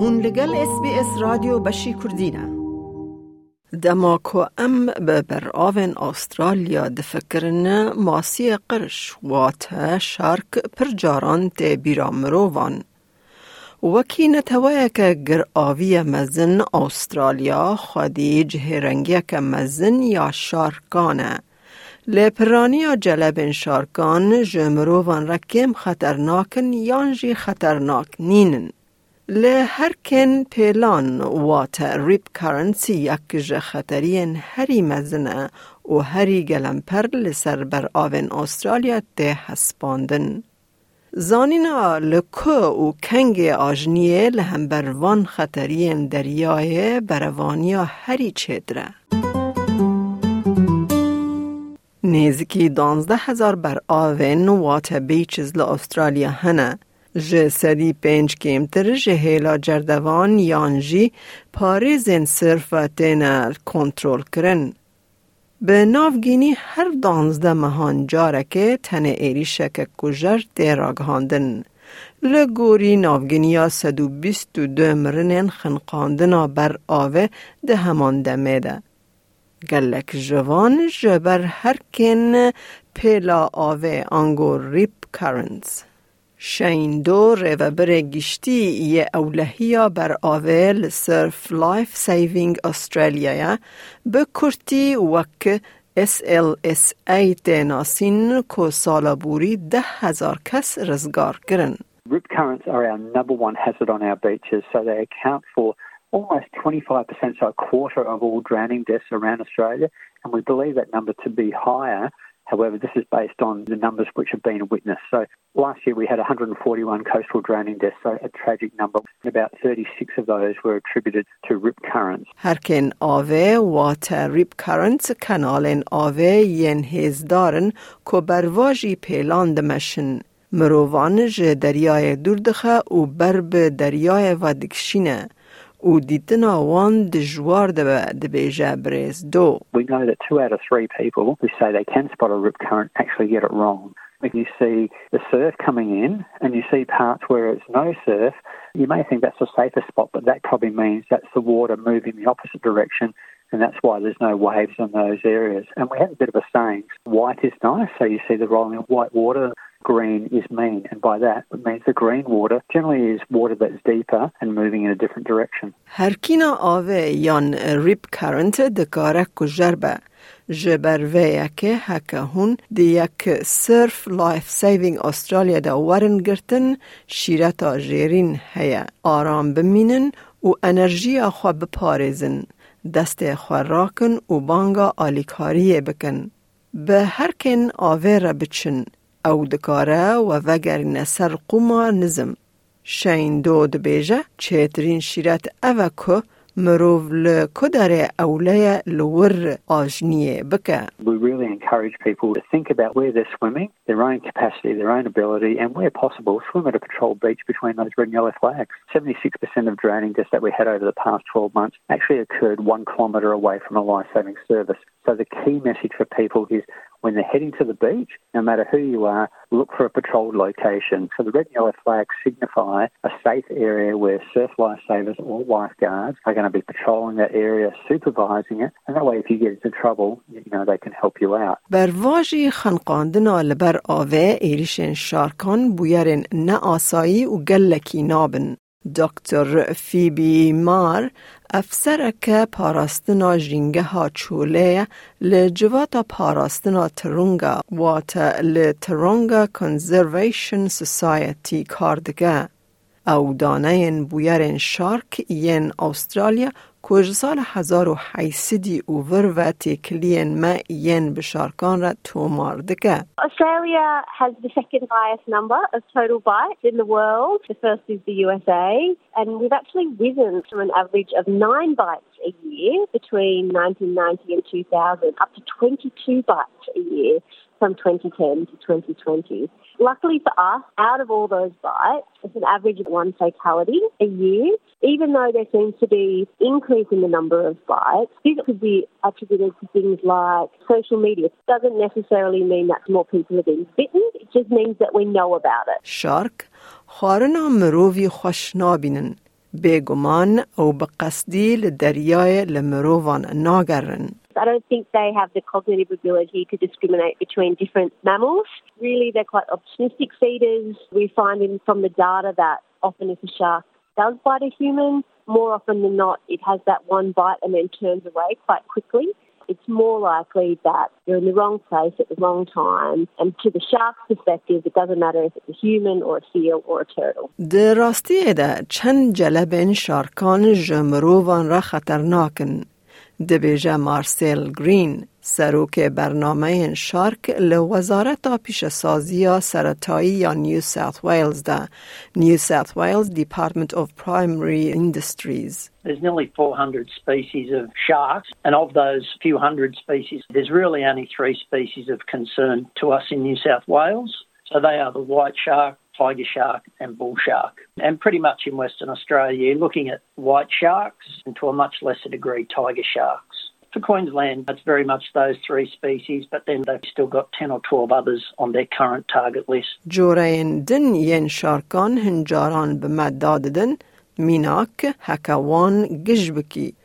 هون لگل اس بی اس رادیو بشی کردینه دما کو ام به بر آوین آسترالیا دفکرن ماسی قرش وات شارک پر جاران تی بیرا مرووان وکی نتوایه که گر آوی مزن آسترالیا خودی جهرنگی که مزن یا شارکانه. لپرانی جلب شارکان جمرووان رکیم خطرناکن یانجی خطرناک نینن. لی هرکن پیلان وات ریپ کرنسی یک جه خطرین هری مزنه و هری گلمپر لسر بر آوین استرالیا ده هسپاندن. زانینا لکو و کنگ آجنیه لهم بروان خطرین دریای بروانیا هری چدره. نزدیکی دانزده هزار بر آوین وات بیچز ل استرالیا هنه. جسدی پنج کمتر جهیلا جردوان یانجی پاری زن صرف تینر کنترول کرن. به نافگینی هر دانزده مهان جارکه تنه ایری شک کجر تیراگهاندن. لگوری نافگینی ها سدو بیست و دو مرنین خنقاندن ها بر آوه ده همان دمیده. گلک جوان جبر هرکن پیلا آوه انگور ریپ کارنز. دو ریوبر گشتی یه اولهیا بر آوه سرف لایف سیوینگ استرالیا به کرتی وک SLSA تناسین کو سالا بوری ده هزار کس رزگار کرن. Rip currents are our number one hazard on our beaches, so they account for almost 25%, so a quarter of all drowning deaths around Australia, and we believe that number to be higher. However, this is based on the numbers which have been witnessed. So last year we had 141 coastal drowning deaths, so a tragic number. About 36 of those were attributed to rip currents. هرکن آوه وات ریپ کرنتس کنالن آوه ین هزدارن که برواجی پیلان دمشن. مروان جه دریای دوردخه و برب دریای ودکشینه. و دیتنا We know that two out of three people who say they can spot a rip current actually get it wrong. If you see the surf coming in and you see parts where it's no surf, you may think that's the safer spot, but that probably means that's the water moving the opposite direction and that's why there's no waves in those areas. And we have a bit of a saying, white is nice, so you see the rolling of white water green is mean, and by that it means the green water generally is water that's deeper and moving in a different direction. هرکینا آوه یان ریپ کرنت دکاره کجربه جبر وی که هکه هون دی یک سرف لایف سیوینگ استرالیا دا ورن گرتن شیرتا جیرین هیا آرام بمینن و انرژی خوا بپارزن دست خوا راکن و بانگا آلیکاری بکن به هرکن آوه را بچن او دکاره و وگر سر قوما نزم شین دو دبیجه چیترین شیرت اوه که مروف لکدر اوله لور آجنیه بکه We really encourage people to think about where they're swimming, their own capacity, their own ability, and where possible, swim at a patrolled beach between those red and yellow flags. 76% of drowning deaths that we had over the past 12 months actually occurred one kilometre away from a life-saving service. So the key message for people is when they're heading to the beach, no matter who you are, look for a patrolled location. So the red and yellow flags signify a safe area where surf lifesavers or lifeguards are going to be patrolling that area, supervising it, and that way if you get into trouble, you know, they can help you out. بر واجی خنقاندنا لبر آوه ایریشن شارکان بویرن نه آسایی و گلکی نابن. دکتر فیبی مار افسر که پاراستنا جینگه ها چوله لجواتا پاراستنا ترونگا واتا لترونگا کنزرویشن سوسایتی کاردگه. او دانه بویرن شارک ین استرالیا کج سال هزار و تکلین ما ین بشارکان را توماردگه Australia has the second highest number of total bites in the world. The first is the USA, and we've actually risen from an average of nine bites a year between 1990 and 2000 up to 22 bites a year from 2010 to 2020. Luckily for us, out of all those bites, it's an average of one fatality a year. Even though there seems to be increase in the number of bites, this could be attributed to things like social media. It doesn't necessarily mean that more people have been bitten. It just means that we know about it. شارک خارنا مرووی خوش نابینن بێگومان ئەو بە قەسدی لە دەریایە لە مرۆڤان ناگەڕن. I don't think they have the cognitive ability to discriminate between different mammals. Really, they're quite opportunistic feeders. We find in, from the data that often if a shark does bite a human, more often than not, it has that one bite and then turns away quite quickly. it's more likely that you're in the wrong place at the wrong time. And to the shark's perspective, it doesn't matter if it's a human or a seal or a turtle. در راستی ده چند جلبن شارکان جمرووان را خطرناکن. دبیجه مارسل گرین سروک برنامه شارک لوزارت پیش سازی سرطایی یا نیو ساوت ویلز ده نیو ساوت ویلز دیپارتمنت of Primary Industries There's nearly 400 species of sharks, and of those few hundred species, there's really only three species of concern to us in New South Wales. So they are the white shark, tiger shark and bull shark. And pretty much in Western Australia, you're looking at white sharks and to a much lesser degree tiger sharks. For Queensland, it's very much those three species, but then they've still got 10 or 12 others on their current target list. جورین دن ین شارکان هنجاران به مداددن میناک هکوان گج بکی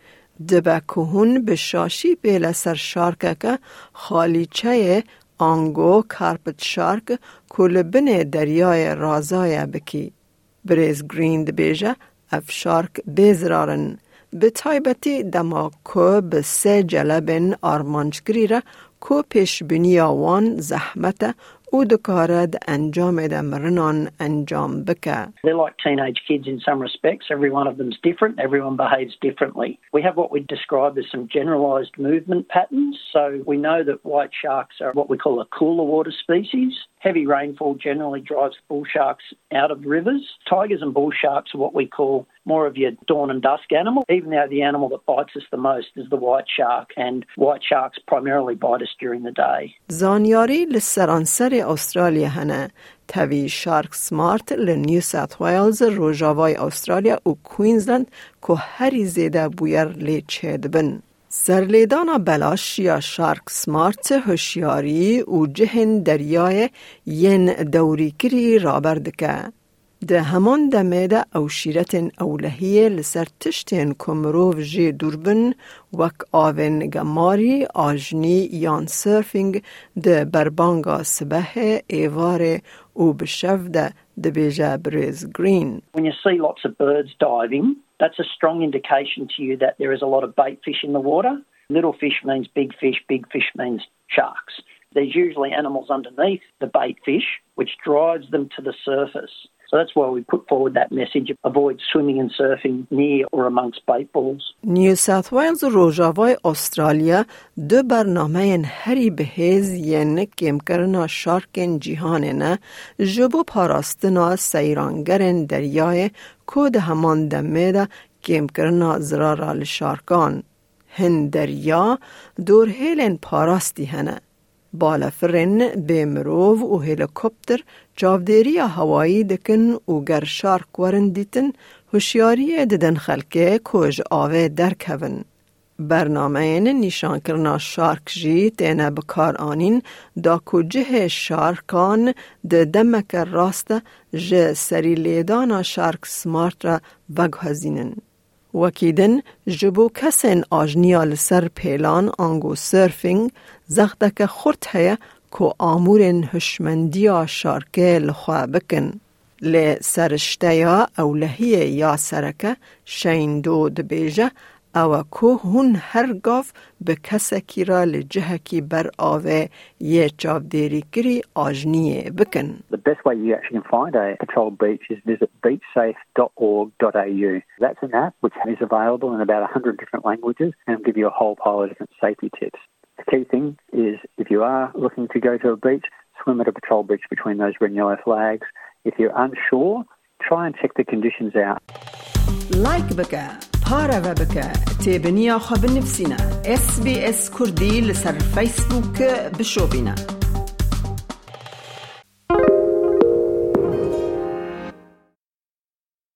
دبه کهون به شاشی بیل سر شارکه خالیچه آنگو کارپت شارک کل بن دریای رازای بکی. بریز گرین بیجه اف شارک بیزرارن. به تایبتی دما که به سه جلبن آرمانچگری را که پیش بنیاوان زحمت او دکارد انجام دمرنان انجام بکه. They're like teenage kids in some respects. Every one of them's different. Everyone behaves differently. We have what we describe as some generalised movement patterns. So we know that white sharks are what we call a cooler water species. Heavy rainfall generally drives bull sharks out of rivers. Tigers and bull sharks are what we call more of your dawn and dusk animal, even though the animal that bites us the most is the white shark, and white sharks primarily bite us during the day. زانیاری لسرانسر استرالیا هنه تاوی شارک سمارت لنیو ساوت ویلز روژاوای استرالیا و کوینزلند که هری زیده بویر لی چید بن. سرلیدانا بلاش یا شارک سمارت هوشیاری و جهن دریای ین دوری کری رابردکه. ده همان دمه ده او شیرتن اولهیه لسر تشتین کمروف جی دوربن وک آون گماری آجنی یان سرفینگ ده بربانگا سبه ایوار او بشف ده ده بیجه بریز گرین. When you see lots of birds diving, that's a strong indication to you that there is a lot of bait fish in the water. Little fish means big fish, big fish means sharks. There's usually animals underneath the bait fish, which drives them to the surface. So that's why we put forward that message avoid swimming and surfing near or amongst bait balls. نیو ساوت ویلز و روژاوای استرالیا دو برنامه هری بهیز ین کم کرنا شارکن جیهان نه جبو پاراستنا سیرانگرن دریای کود همان دمه ده کم کرنا زرارا لشارکان. هن دریا دور هیلن پاراستی هنه. بالافرین بیمروف و هلیکوپتر چاودێری هوایی دکن و گر شارک وەرن دیتن هوشیاریە ددەن خەلکێ کۆژ برنامه این نیشان کرنا شارک جی تینه بکار آنین دا کجه شارکان د دمک ڕاستە جه سری لیدان شارک را بەگهەزینن. وکیدن جبو کسین آجنیا لسر پیلان آنگو سرفینگ زختک خورت هیا که آمورن هشمندیا شارکه لخوا بکن. لی سرشته یا اولهی یا سرکه شین دو دبیجه او که هون هر گاف به کسکی را لجهکی بر آوه یه چاودیری کری آجنیه بکن. The best way you actually can find a patrolled beach is visit beachsafe.org.au. That's an app which is available in about 100 different languages and will give you a whole pile of different safety tips. The key thing is if you are looking to go to a beach, swim at a patrol beach between those red and yellow flags. If you're unsure, try and check the conditions out. لایک بکه پارە بکە تێبنییا خە بنفسینە SسBS کوردی لەسەر فیسبووکە بشۆبینە.